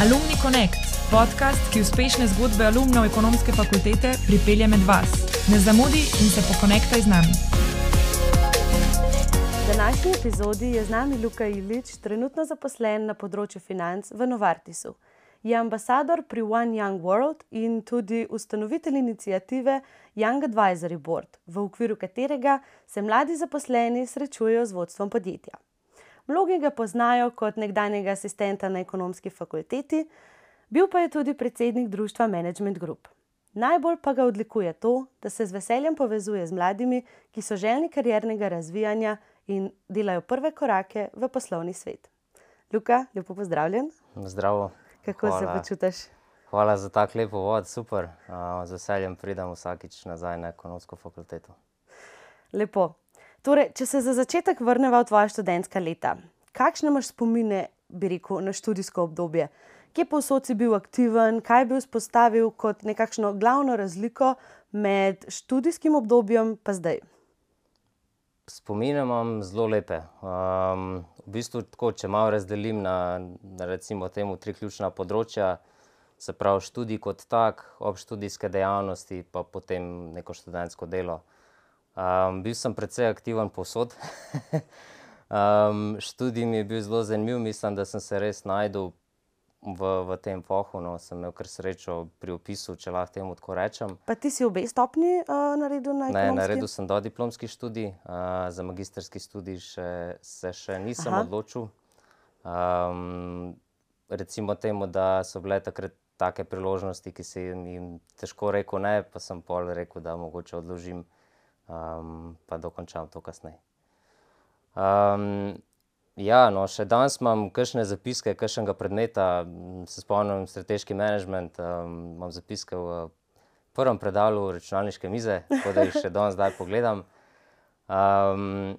Alumni Connect, podcast, ki uspešne zgodbe alumnov ekonomske fakultete pripelje med vas. Ne zamudi in se pokonektaj z nami. V današnji epizodi je z nami Luka Ilič, trenutno zaposlen na področju financ v Novartisu. Je ambasador pri One Young World in tudi ustanovitelj inicijative Young Advisory Board, v okviru katerega se mladi zaposleni srečujejo z vodstvom podjetja. Mnogi ga poznajo kot nekdanjega asistenta na ekonomski fakulteti, bil pa je tudi predsednik društva Management Group. Najbolj pa ga odlikuje to, da se z veseljem povezuje z mladimi, ki so željni kariernega razvijanja in delajo prve korake v poslovni svet. Luka, lepo pozdravljen. Zdravo. Kako Hvala. se počutiš? Hvala za tako lepo vod, super. Z veseljem pridem vsakič nazaj na ekonomsko fakulteto. Lepo. Torej, če se za začetek vrnemo v tvoje študentska leta, kakšne imaš spomine, bi rekel, na študijsko obdobje? Kje posod si bil aktiven, kaj bi vzpostavil kot nekakšno glavno razliko med študijskim obdobjem in zdaj? Spomine imam zelo lepe. Um, v bistvu, tako, če malo razdelim na, na recimo, temu tri ključna področja, se pravi študij kot tak, obštudijske dejavnosti, pa potem neko študentsko delo. Um, bil sem precej aktiven posod. um, študij mi je bil zelo zanimiv, mislim, da sem se res znašel v, v tem pohu. No, sem imel kar srečo pri opisu, če lahko temu tako rečem. Pa ti si obe stopni uh, naredil na ekonomski? Ne, naredil sem do diplomski študij, uh, za magistrski študij še, se še nisem Aha. odločil. Um, recimo temu, da so bile takrat take priložnosti, ki si jim težko rekel ne, pa sem pol rekel, da mogoče odložim um, pa dokončam to kasneje. Um, ja, no, še danes imam kakšne zapiske, kakšnega predmeta, se spomnim, strateški management, um, imam zapiske v prvem predalu računalniške mize, tako da jih še danes zdaj pogledam. Um,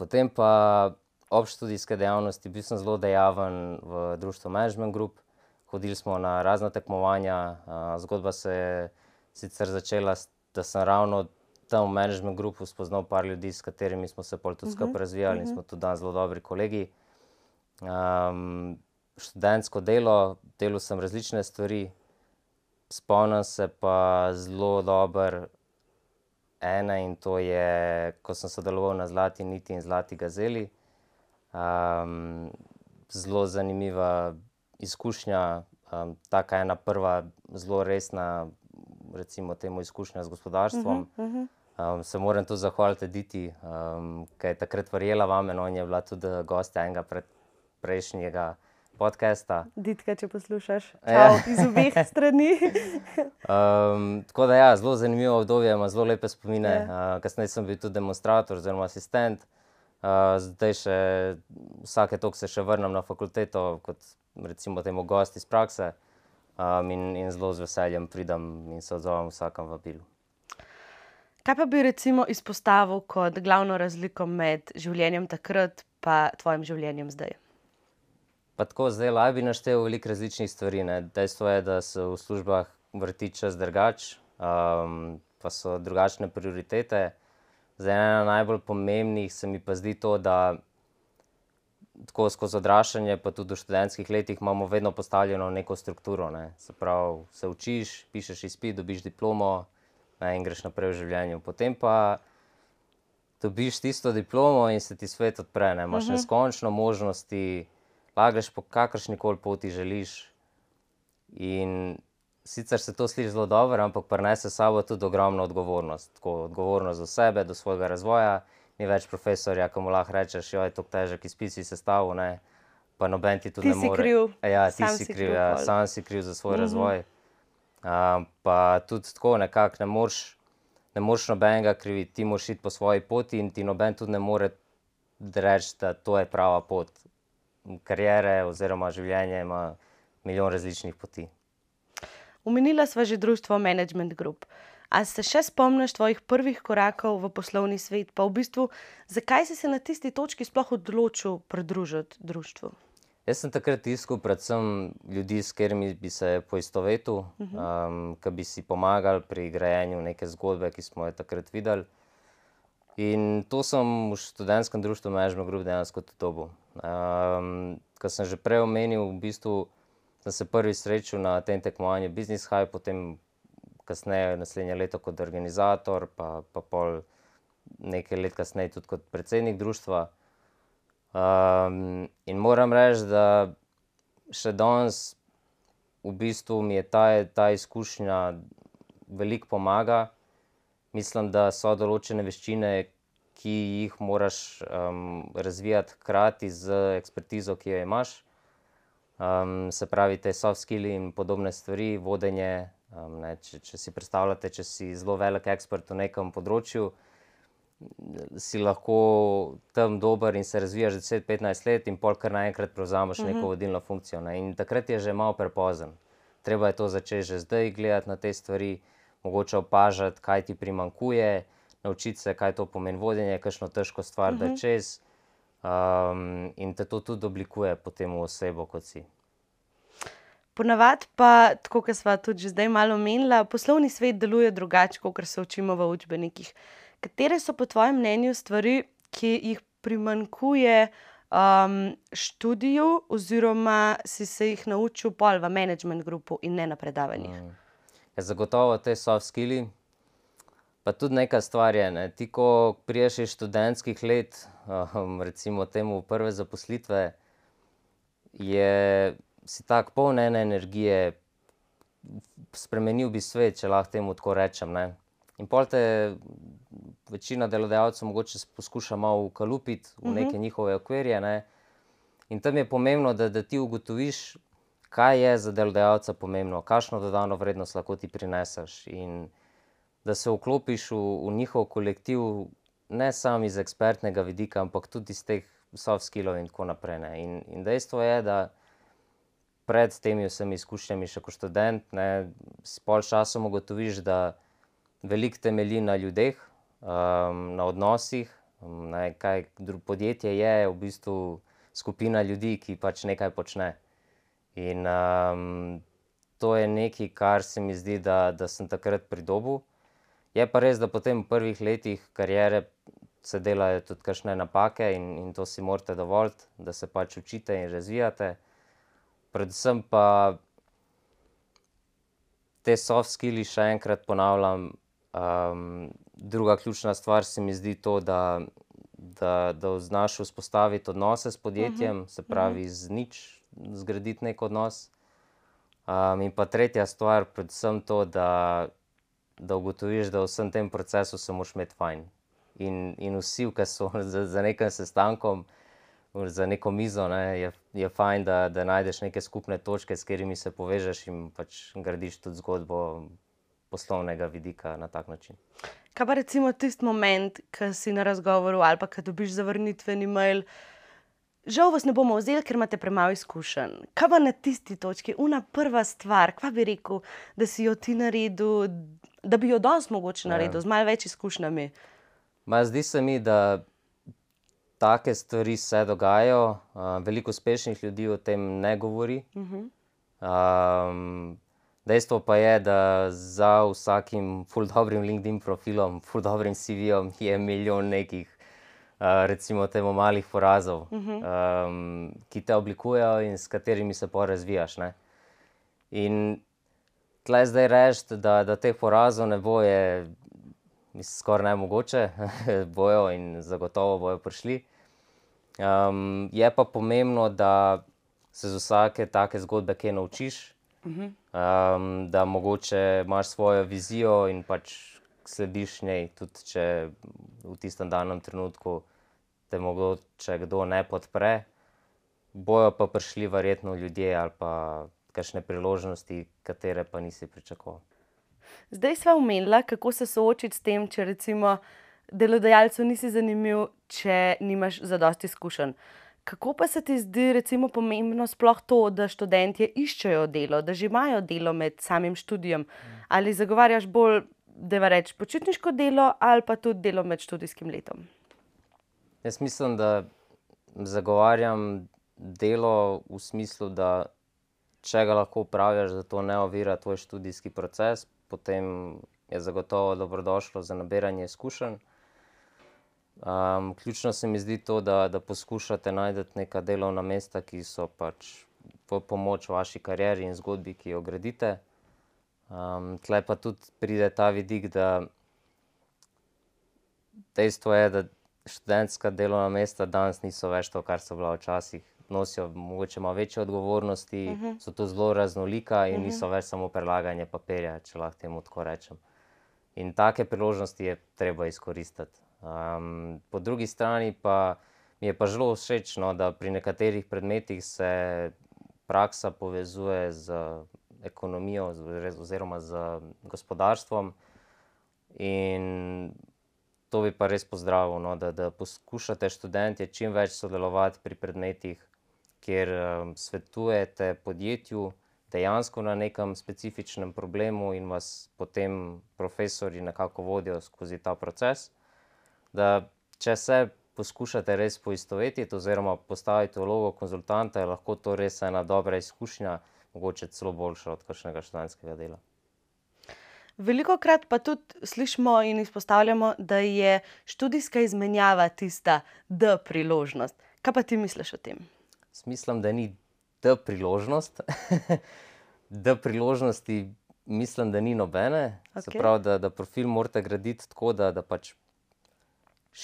potem pa obštudijske dejavnosti, bil sem zelo dejaven v društvu Management Group, hodili smo na razna tekmovanja, uh, zgodba se je sicer začela, da sem ravno tam v management grupu spoznal par ljudi, s katerimi smo se pol tudi skupaj mhm, razvijali in mhm. smo tudi danes zelo dobri kolegi. Um, študentsko delo, delal sem različne stvari, spomnim se pa zelo dobro ena in to je, ko sem sodeloval na Zlati niti in Zlati gazeli. Um, zelo zanimiva izkušnja, um, taka ena prva zelo resna, recimo temu izkušnja z gospodarstvom. Uh -huh, uh -huh. Um, se moram tu zahvaliti Diti, um, ki je takrat verjela vame, no in je bila tudi gostja enega pred prejšnjega podcasta. Ditka, če poslušaš, ja. iz obeh strani. um, tako da, ja, zelo zanimivo obdobje, ima zelo lepe spomine. Ja. Uh, kasneje sem bil tudi demonstrator oziroma asistent. Uh, zdaj, še, vsake toliko se še vrnem na fakulteto, kot recimo temu gosti iz prakse, um, in, in zelo z veseljem pridem in se odzovem vsakem vabilu. Kaj pa bi recimo izpostavil kot glavno razliko med življenjem takrat in tvojim življenjem zdaj? Pa tako zdaj laj bi naštel veliko različnih stvari. Ne. Dejstvo je, da se v službah vrti čas drugač, um, pa so drugačne prioritete. Zdaj ena najbolj pomembnih se mi pa zdi to, da tako skozi odraščanje, pa tudi v študentskih letih imamo vedno postavljeno neko strukturo. Ne. Se pravi, se učiš, pišeš izpit, dobiš diplomo ne, in greš naprej v življenju. Potem pa dobiš tisto diplomo in se ti svet odpre, ne, imaš uh mhm. -huh. neskončno možnosti, lagreš po kakršni koli poti želiš. In sicer se to sliši zelo dobro, ampak prenese s sabo tudi ogromno odgovornost. Tako, odgovornost za sebe, do svojega razvoja. Ni več profesorja, ki mu lahko rečeš, da je to težek izpis, si sestavljen, pa noben ti tudi ti ne more. Ja, ti si kriv, ja, sam si kriv za svoj uh mhm. -huh. razvoj pa tudi tako, nekako ne moreš, ne moreš nobenega kriviti, ti moraš iti po svoji poti in ti noben tudi ne more reči, da to je prava pot. Karijere oziroma življenje ima milijon različnih poti. Umenila sva že društvo Management Group. A se še spomniš tvojih prvih korakov v poslovni svet, pa v bistvu, zakaj si se na tisti točki sploh odločil pridružiti društvu? Jaz sem takrat iskal predvsem ljudi, s katerimi bi se poistovetil, uh -huh. um, ki bi si pomagali pri grajenju neke zgodbe, ki smo jo takrat videli. In to sem v študentskem društvu Mežmo Group dejansko tudi dobil. Um, Kot sem že prej omenil, v bistvu sem se prvi srečal na tem tekmovanju Business High, potem kasneje, naslednje leto kot organizator, pa, pa pol nekaj let kasneje tudi kot predsednik društva. Um, in moram reči, da še danes v bistvu mi je ta, ta izkušnja veliko pomaga. Mislim, da so določene veščine, ki jih moraš um, razvijati hkrati z ekspertizo, ki jo imaš. Um, se pravi, te soft skills in podobne stvari, vodenje. Um, ne, če, če si predstavljate, če si zelo velik ekspert v nekem področju, si lahko tam dober in se razvijaš 10-15 let, in pol kar naenkrat prevzameš uh -huh. neko vodilno funkcijo. Ne. In takrat je že malo prepozen. Treba je to začeti že zdaj gledati na te stvari, mogoče opažati, kaj ti primankuje, naučiti se, kaj to pomeni vodenje, kakšno težko stvar uh -huh. da čez. Um, in te to tudi oblikuje potem v osebo, kot si. Ponavadi pa, tako kot smo tudi zdaj malo omenili, poslovni svet deluje drugače, kot se učimo v učbenikih. Katere so po tvojem mnenju stvari, ki jih primankuje um, študiju, oziroma si se jih naučil pol v management grupu in ne na predavanjih? Mm. Ja, zagotovo te soft skills. Pa tudi nekaj stvar je. Ne. Ti, ko priješ iz študentskih let, um, recimo temu prve zaposlitve, je si tako poln ene energije, spremenil bi svet, če lahko temu tako rečem. Ne. In pol te večina delodajalcev mogoče poskuša malo ukalupiti v mhm. neke njihove okvirje. Ne. In tam je pomembno, da, da ti ugotoviš, kaj je za delodajalca pomembno, kakšno dodano vrednost lahko ti prineseš. In da se vklopiš v, v njihov kolektiv, ne samo iz ekspertnega vidika, ampak tudi iz teh soft skillov in tako naprej. In, in dejstvo je, da pred temi vsemi izkušnjami, še kot študent, ne, s pol časom ugotoviš, da veliko temelji na ljudeh, um, na odnosih. Um, ne, kaj, podjetje je v bistvu skupina ljudi, ki pač nekaj počne. In um, to je nekaj, kar se mi zdi, da, da sem takrat pridobil. Je pa res, da potem v prvih letih kariere se delajo tudi kakšne napake in, in to si morate dovoliti, da se pač učite in razvijate. Predvsem pa te soft skills, še enkrat ponavljam. Um, druga ključna stvar se mi zdi to, da, da, da znaš vzpostaviti odnose s podjetjem, uh mhm, -huh. se pravi, mhm. z nič zgraditi nek odnos. Um, in pa tretja stvar, predvsem to, da da ugotoviš, da v vsem tem procesu se moraš imeti fajn. In, in vsi, ki so za, za nekim sestankom, za neko mizo, ne, je, je fajn, da, da najdeš neke skupne točke, s katerimi se povežeš in pač gradiš tudi zgodbo poslovnega vidika na tak način. Kaj pa recimo tisti moment, ki si na razgovoru ali pa ki dobiš zavrnitveni mail. Žal vas ne bomo vzeli, ker imate premalo izkušenj. Kaj pa na tisti točki, una prva stvar, kva bi rekel, da si jo ti naredil, da bi jo danes mogoče ja. naredil, ja. z malo več izkušnjami. Ma, zdi se mi, da take stvari se dogajajo. Uh, veliko uspešnih ljudi o tem ne govori. Uh -huh. um, dejstvo pa je, da za vsakim full dobrim LinkedIn profilom, full dobrim CV-om je milijon nekih. Uh, recimo, temu malih porazov, uh -huh. um, ki te oblikujejo in s katerimi se pa razvijaš. Ne? In tle zdaj reči, da, da teh porazov ne bo, je skoraj ne mogoče, bojo in zagotovo bojo prišli. Um, je pa pomembno, da se z vsake take zgodbe kaj naučiš, um, da mogoče imaš svojo vizijo in pač slediš njej, tudi če v tistem danem trenutku te mogoče kdo ne podpre. Bojo pa prišli verjetno ljudje ali pa kakšne priložnosti, katere pa nisi pričakoval. Zdaj smo omenili, kako se soočiti s tem, če recimo delodajalcu nisi zanimiv, če nimaš zadosti izkušenj. Kako pa se ti zdi recimo, pomembno sploh to, da študentje iščejo delo, da že imajo delo med samim študijem? Ali zagovarjaš bolj, da je reč počitniško delo, ali pa tudi delo med študijskim letom? Jaz mislim, da zagovarjam delo v smislu, da če ga lahko upraviš, da to ne ovira tvoj študijski proces, potem je zagotovo dobrodošlo za nabiranje izkušenj. Um, ključno se mi zdi to, da, da poskušate najti neka delovna mesta, ki so pač v pomoč vaši karieri in zgodbi, ki jo gradite. Um, tle pa tudi pride ta vidik, da dejstvo je, da študentska delovna mesta danes niso več to, kar so bila včasih. Nosijo morda malo večje odgovornosti, uh -huh. so to zelo raznolika in uh -huh. niso več samo prelaganje papirja, če lahko temu tako rečem. In take priložnosti je treba izkoristiti. Um, po drugi strani pa mi je pa zelo všeč, no, da pri nekaterih predmetih se praksa povezuje z ekonomijo oziroma z gospodarstvom. In to bi pa res pozdravil, no, da, da poskušate študente čim več sodelovati pri predmetih, kjer um, svetujete podjetju dejansko na nekem specifičnem problemu in vas potem profesori nekako vodijo skozi ta proces. Da če se poskušate res poistovetiti oziroma postaviti vlogo konzultanta, je lahko to res ena dobra izkušnja, mogoče celo boljša od kakšnega študentskega dela. Veliko krat pa tudi slišimo in izpostavljamo, da je študijska izmenjava tista, je priložnost. Kaj pa ti misliš o tem? Mislim, da ni da priložnost. da priložnosti mislim, da ni nobene. Okay. Se pravi, da, da profil morate graditi tako, da, da pač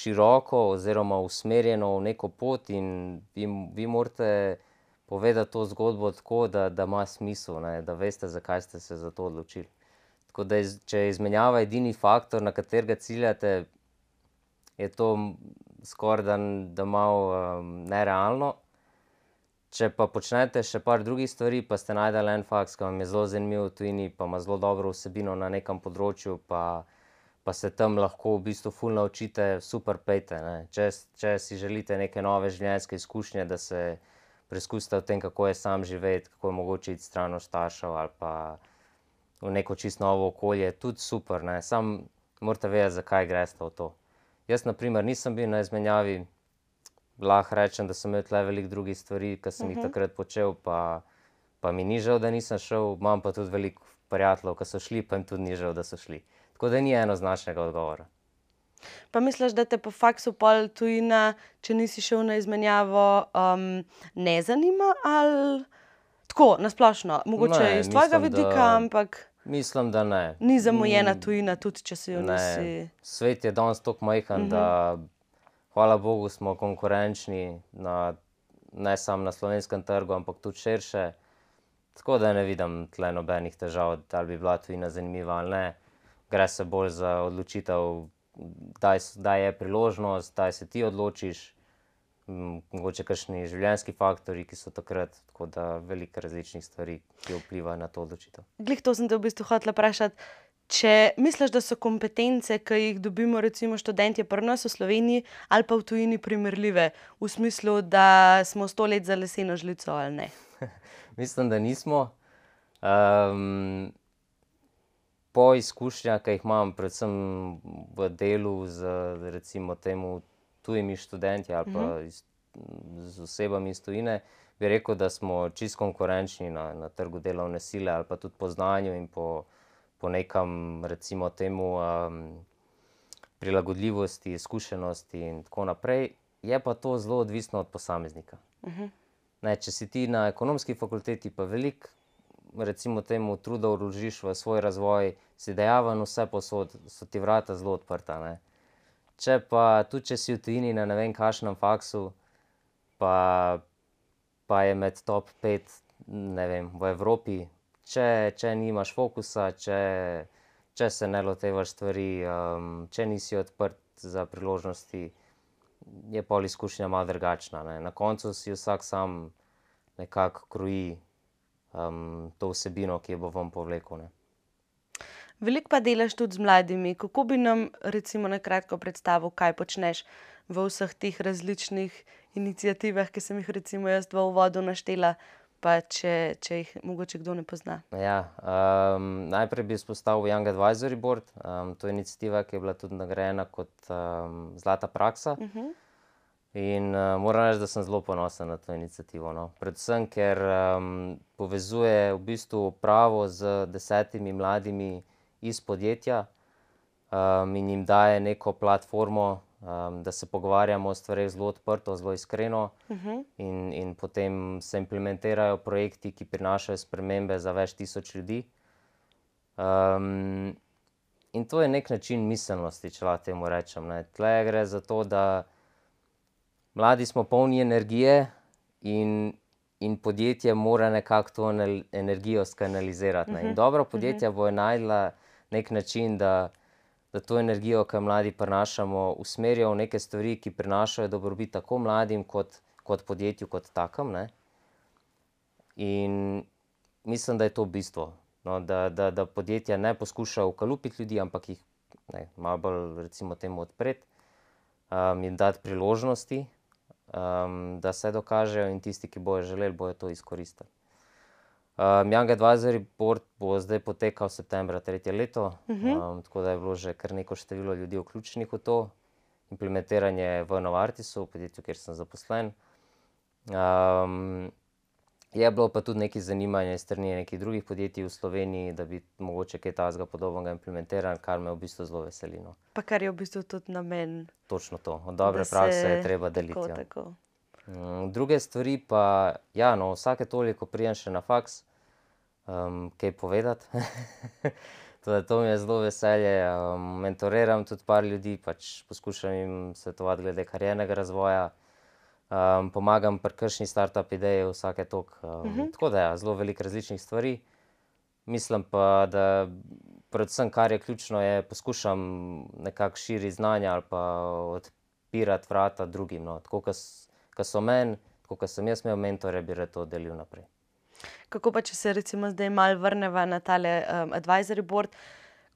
široko oziroma usmerjeno v neko pot, in vi, vi morate povedati to zgodbo tako, da, da ima smisel, ne? da veste, zakaj ste se za to odločili. Tako da, iz, če je izmenjava edini faktor, na katerega ciljate, je to skoraj da, da malo um, nerealno. Če pa počnete še par drugih stvari, pa ste najdeli en faks, ki vam je zelo zanimiv v tujini, pa ima zelo dobro vsebino na nekem področju, pa, pa se tam lahko v bistvu fulno naučite, super pejte. Če, če si želite neke nove življenjske izkušnje, da se preizkusite v tem, kako je sam živeti, kako je mogoče iti stran od staršev ali pa v neko čisto novo okolje, tudi super. Ne? Sam morate vedeti, zakaj greste v to. Jaz, na primer, nisem bil na izmenjavi lahko rečem, da sem imel tle veliko drugih stvari, ki sem uh -huh. jih mhm. takrat počel, pa, pa mi ni žal, da nisem šel. Imam pa tudi veliko prijateljev, ki so šli, pa jim tudi ni žal, da so šli. Tako da ni enoznačnega odgovora. Pa misliš, da te po faksu pol tujina, če nisi šel na izmenjavo, um, ne zanima ali tako nasplošno? Mogoče ne, iz tvojega vidika, da, ampak. Mislim, da ne. Ni zamujena tujina, tudi če si jo nisi. Svet je danes tako majhen, uh -huh. da hvala Bogu, smo konkurenčni, na, ne samo na slovenskem trgu, ampak tudi širše. Tako da ne vidim tle nobenih težav, da bi bila tujina zanimiva ali ne. Gre se bolj za odločitev, da je priložnost, da se ti odločiš. Mogoče kakšni življenjski faktori, ki so takrat, tako da veliko različnih stvari, ki vplivajo na to odločitev. Glej, to sem te v bistvu hotel vprašati. Če misliš, da so kompetence, ki jih dobimo, recimo študenti pri nas v Sloveniji ali pa v tujini, primerljive, v smislu, da smo sto let za leseno žlico ali ne? Mislim, da nismo. Um, po izkušnjah, ki jih imam, predvsem v delu z recimo, temu, tujimi študenti ali pa mhm. -huh. iz, z osebami iz tujine, bi rekel, da smo čist konkurenčni na, na trgu delovne sile ali pa tudi po znanju in po po nekem, recimo, temu um, prilagodljivosti, izkušenosti in tako naprej. Je pa to zelo odvisno od posameznika. Uh mhm. -huh. ne, če si ti na ekonomski fakulteti, pa veliko, recimo, temu truda vložiš v svoj razvoj, si dejaven, vse posod, so ti vrata zelo odprta. Ne. Če pa tudi, če si v tujini na ne vem, kakšnem faksu, pa, pa je med top 5 vem, v Evropi, če, če nimaš fokusa, če, če se ne lotevaš stvari, um, če nisi odprt za priložnosti, je pol izkušnja malo drugačna. Ne. Na koncu si vsak sam nekako kroji um, to vsebino, ki jo bo vam povlekel. Ne. Veliko pa delaš tudi z mladimi. Kako bi nam, recimo, na kratko predstavil, kaj počneš v vseh teh različnih inicijativah, ki sem jih, recimo, jaz v uvodu naštela, pa če, če jih mogoče kdo ne pozna. Ja, um, najprej bi izpostavil Young Advisory Board. Um, to je inicijativa, ki je bila tudi nagrajena kot um, zlata praksa. Uh mhm. -huh. In uh, moram reči, da sem zelo ponosen na to inicijativo. No. Predvsem, ker um, povezuje v bistvu pravo z desetimi mladimi iz podjetja um, in jim daje neko platformo, um, da se pogovarjamo o stvarih zelo odprto, zelo iskreno, uh -huh. in, in potem se implementirajo projekti, ki prinašajo spremembe za več tisoč ljudi. Um, in to je nek način miselnosti, če lahko temu rečem. Tle gre za to, da mladi smo polni energije in, in podjetje mora nekako to energijo skanalizirati. Ne? In dobro podjetja bo najdla nek način, da da to energijo, ki jo mladi prenašamo, usmerijo v neke stvari, ki prinašajo dobrobit tako mladim, kot, kot podjetju, kot takem. Ne? In mislim, da je to bistvo. No, da, da, da podjetja ne poskušajo ukalupiti ljudi, ampak jih ne, malo bolj, recimo, temu odpreti, um, jim dati priložnosti, um, da se dokažejo, in tisti, ki bojo želeli, bojo to izkoristili. Um, Young Advisory Board bo zdaj potekal septembra tretje leto, uh -huh. um, tako da je bilo že kar neko število ljudi vključenih v to. Implementiranje v Novartisu, v podjetju, kjer sem zaposlen. Um, je bilo pa tudi nekaj zanimanja strani nekih drugih podjetij v Sloveniji, da bi mogoče kaj takega podobnega implementirali, kar me v bistvu zelo veseli. No. Pa kar je v bistvu tudi namen. Točno to, od dobre prakse je treba deliti. Tako, ja. tako. Um, druge stvari pa, ja, no, vsake toliko prijem še na faks, um, kaj povedati. Teda, to mi je zelo veselje. Um, mentoriram tudi par ljudi, pač poskušam jim svetovati glede kariernega razvoja. Um, pomagam pri kršni start-up ideji vsake tok. Um, uh mhm. -huh. Tako da je ja, zelo veliko različnih stvari. Mislim pa, da predvsem kar je ključno, je poskušam nekako širiti znanja ali pa odpirati vrata drugim. No. Tako, ki so meni, kot sem jaz imel mentore, bi to delil naprej. Kako pa, če se recimo zdaj malo vrnemo na tale um, advisory board,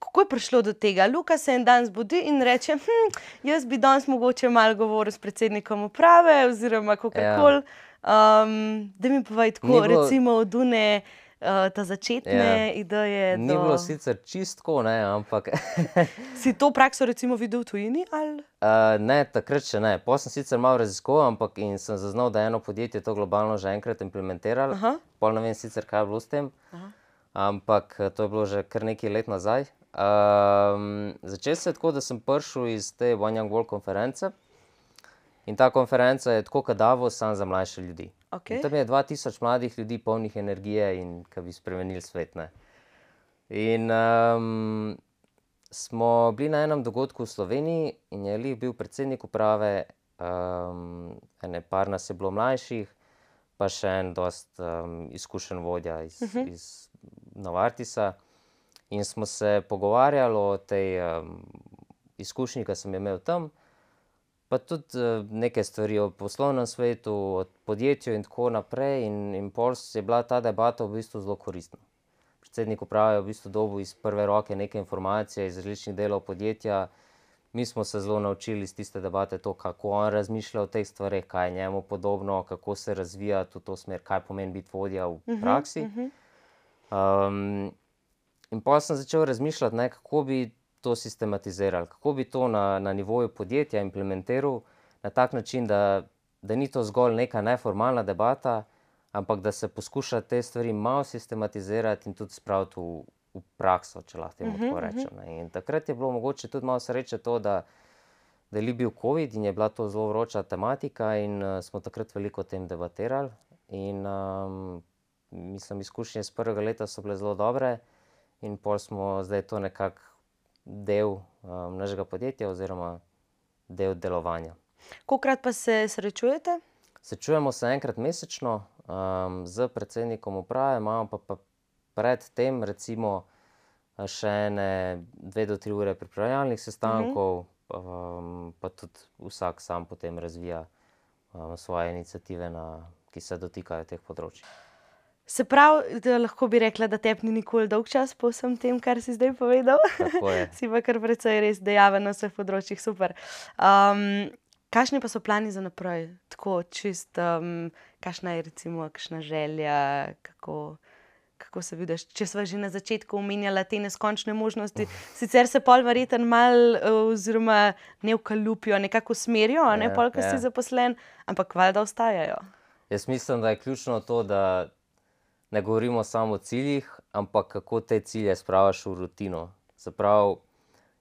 kako je prišlo do tega? Luka se en dan zbudi in reče: hm, Jaz bi danes mogoče malo govoril s predsednikom uprave, oziroma koli. Ja. Um, da mi povej, tako bilo... recimo od Dune uh, ta začetne ja. ideje. Ni do... bilo sicer čistko, ne, ampak. si to prakso recimo videl v tujini? Uh, ne, takrat še ne. Potem sem sicer malo raziskoval, ampak sem zaznal, da je eno podjetje to globalno že enkrat implementiralo. Pol ne vem sicer, kaj je bilo s tem. Aha. Ampak eh, to je bilo že kar nekaj let nazaj. Um, začel se je tako, da sem prišel iz te One Young World konference. In ta konferenca je tako, kot Davos, samo za mlajše ljudi. Okay. Tam je 2000 mladih ljudi, polnih energije in ki bi spremenili svet. Ne? In um, smo bili na enem dogodku v Sloveniji in je Lih bil predsednik uprave, um, ene par nas je bilo mlajših, pa še en dost um, izkušen vodja iz, uh mhm. -huh. iz Novartisa. In smo se pogovarjali o tej um, izkušnji, ki sem jo imel tam pa tudi uh, neke stvari o poslovnem svetu, o podjetju in tako naprej. In, in pols je bila ta debata v bistvu zelo koristna. Predsednik uprave je v bistvu dobil iz prve roke nekaj informacij iz različnih delov podjetja. Mi smo se zelo naučili iz tiste debate, to, kako on razmišlja o teh stvareh, kaj je njemu podobno, kako se razvija v to smer, kaj pomeni biti vodja v mhm, praksi. Uh -huh, uh -huh. Um, in pa sem začel razmišljati, ne, kako bi to sistematizirali, kako bi to na, na nivoju podjetja implementiral na tak način, da, da ni to zgolj neka neformalna debata, ampak da se poskuša te stvari malo sistematizirati in tudi spraviti v, v prakso, če lahko temu uh -huh, tako rečem. Uh -huh. In takrat je bilo mogoče tudi malo sreče to, da, da je bil COVID in je bila to zelo vroča tematika, in uh, smo takrat veliko o tem debatirali. In um, mislim, izkušnje iz prvega leta so bile zelo dobre, in pol smo zdaj to nekako del um, našega podjetja oziroma del delovanja. Kolikrat pa se srečujete? Srečujemo se enkrat mesečno um, z predsednikom uprave, imamo pa, pa predtem recimo še ene dve do tri ure pripravljalnih sestankov, uh -huh. um, pa tudi vsak sam potem razvija um, svoje inicijative, na, ki se dotikajo teh področij. Se pravi, da lahko bi rekla, da te ni nikoli dolg čas po vsem tem, kar si zdaj povedal. si pa kar precej res dejaven na vseh področjih, super. Um, kakšni pa so plani za naprej? Tako čist, um, kakšna je recimo, kakšna želja, kako, kako se vidiš. Če smo že na začetku omenjali te neskončne možnosti, sicer se pol verjeten mal, oziroma ne vkalupijo, nekako smerijo, ne ja, pol, ki si ja. zaposlen, ampak valjda ostajajo. Jaz mislim, da je ključno to, da ne govorimo samo o ciljih, ampak kako te cilje spraviš v rutino. Se pravi,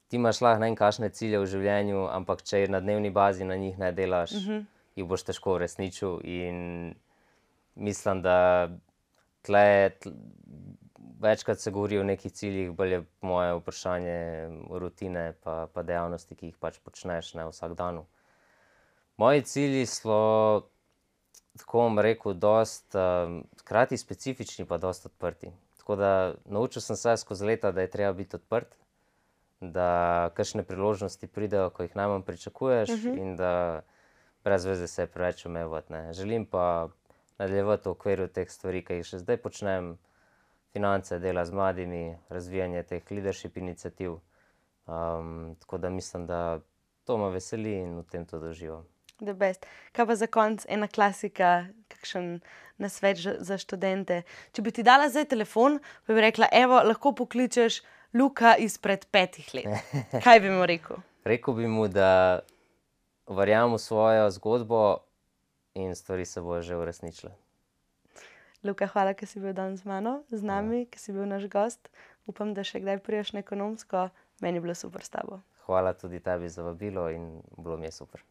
ti imaš lahko najkašne cilje v življenju, ampak če na dnevni bazi na njih ne delaš, uh -huh. jih boš težko uresničil. In mislim, da tle, tle, večkrat se govori o nekih ciljih, bolj je moje vprašanje rutine, pa, pa dejavnosti, ki jih pač počneš ne, vsak dan. Moji cilji so, tako bom rekel, dost, um, hkrati specifični, pa dost odprti. Tako da naučil sem se skozi leta, da je treba biti odprt, da kakšne priložnosti pridejo, ko jih najmanj pričakuješ, uh -huh. in da brez veze se preveč omejevati. Želim pa nadaljevati v okviru teh stvari, ki jih še zdaj počnem, finance, dela z mladimi, razvijanje teh leadership inicijativ. Um, tako da mislim, da to me veseli in v tem to doživam. Kaj pa za konec, ena klasika, kakšen nasvet za študente? Če bi ti dala zdaj telefon, bi rekla, evo, lahko pokličeš. Luka izpred petih let. Kaj bi mu rekel? rekel bi mu, da verjamem v svojo zgodbo in stvari se bodo že uresničile. Luka, hvala, ker si bil danes z mano, z nami, ker si bil naš gost. Upam, da še kdaj priješ na ekonomsko. Meni je bilo super s tabo. Hvala tudi tebi za vabilo in bilo mi je super.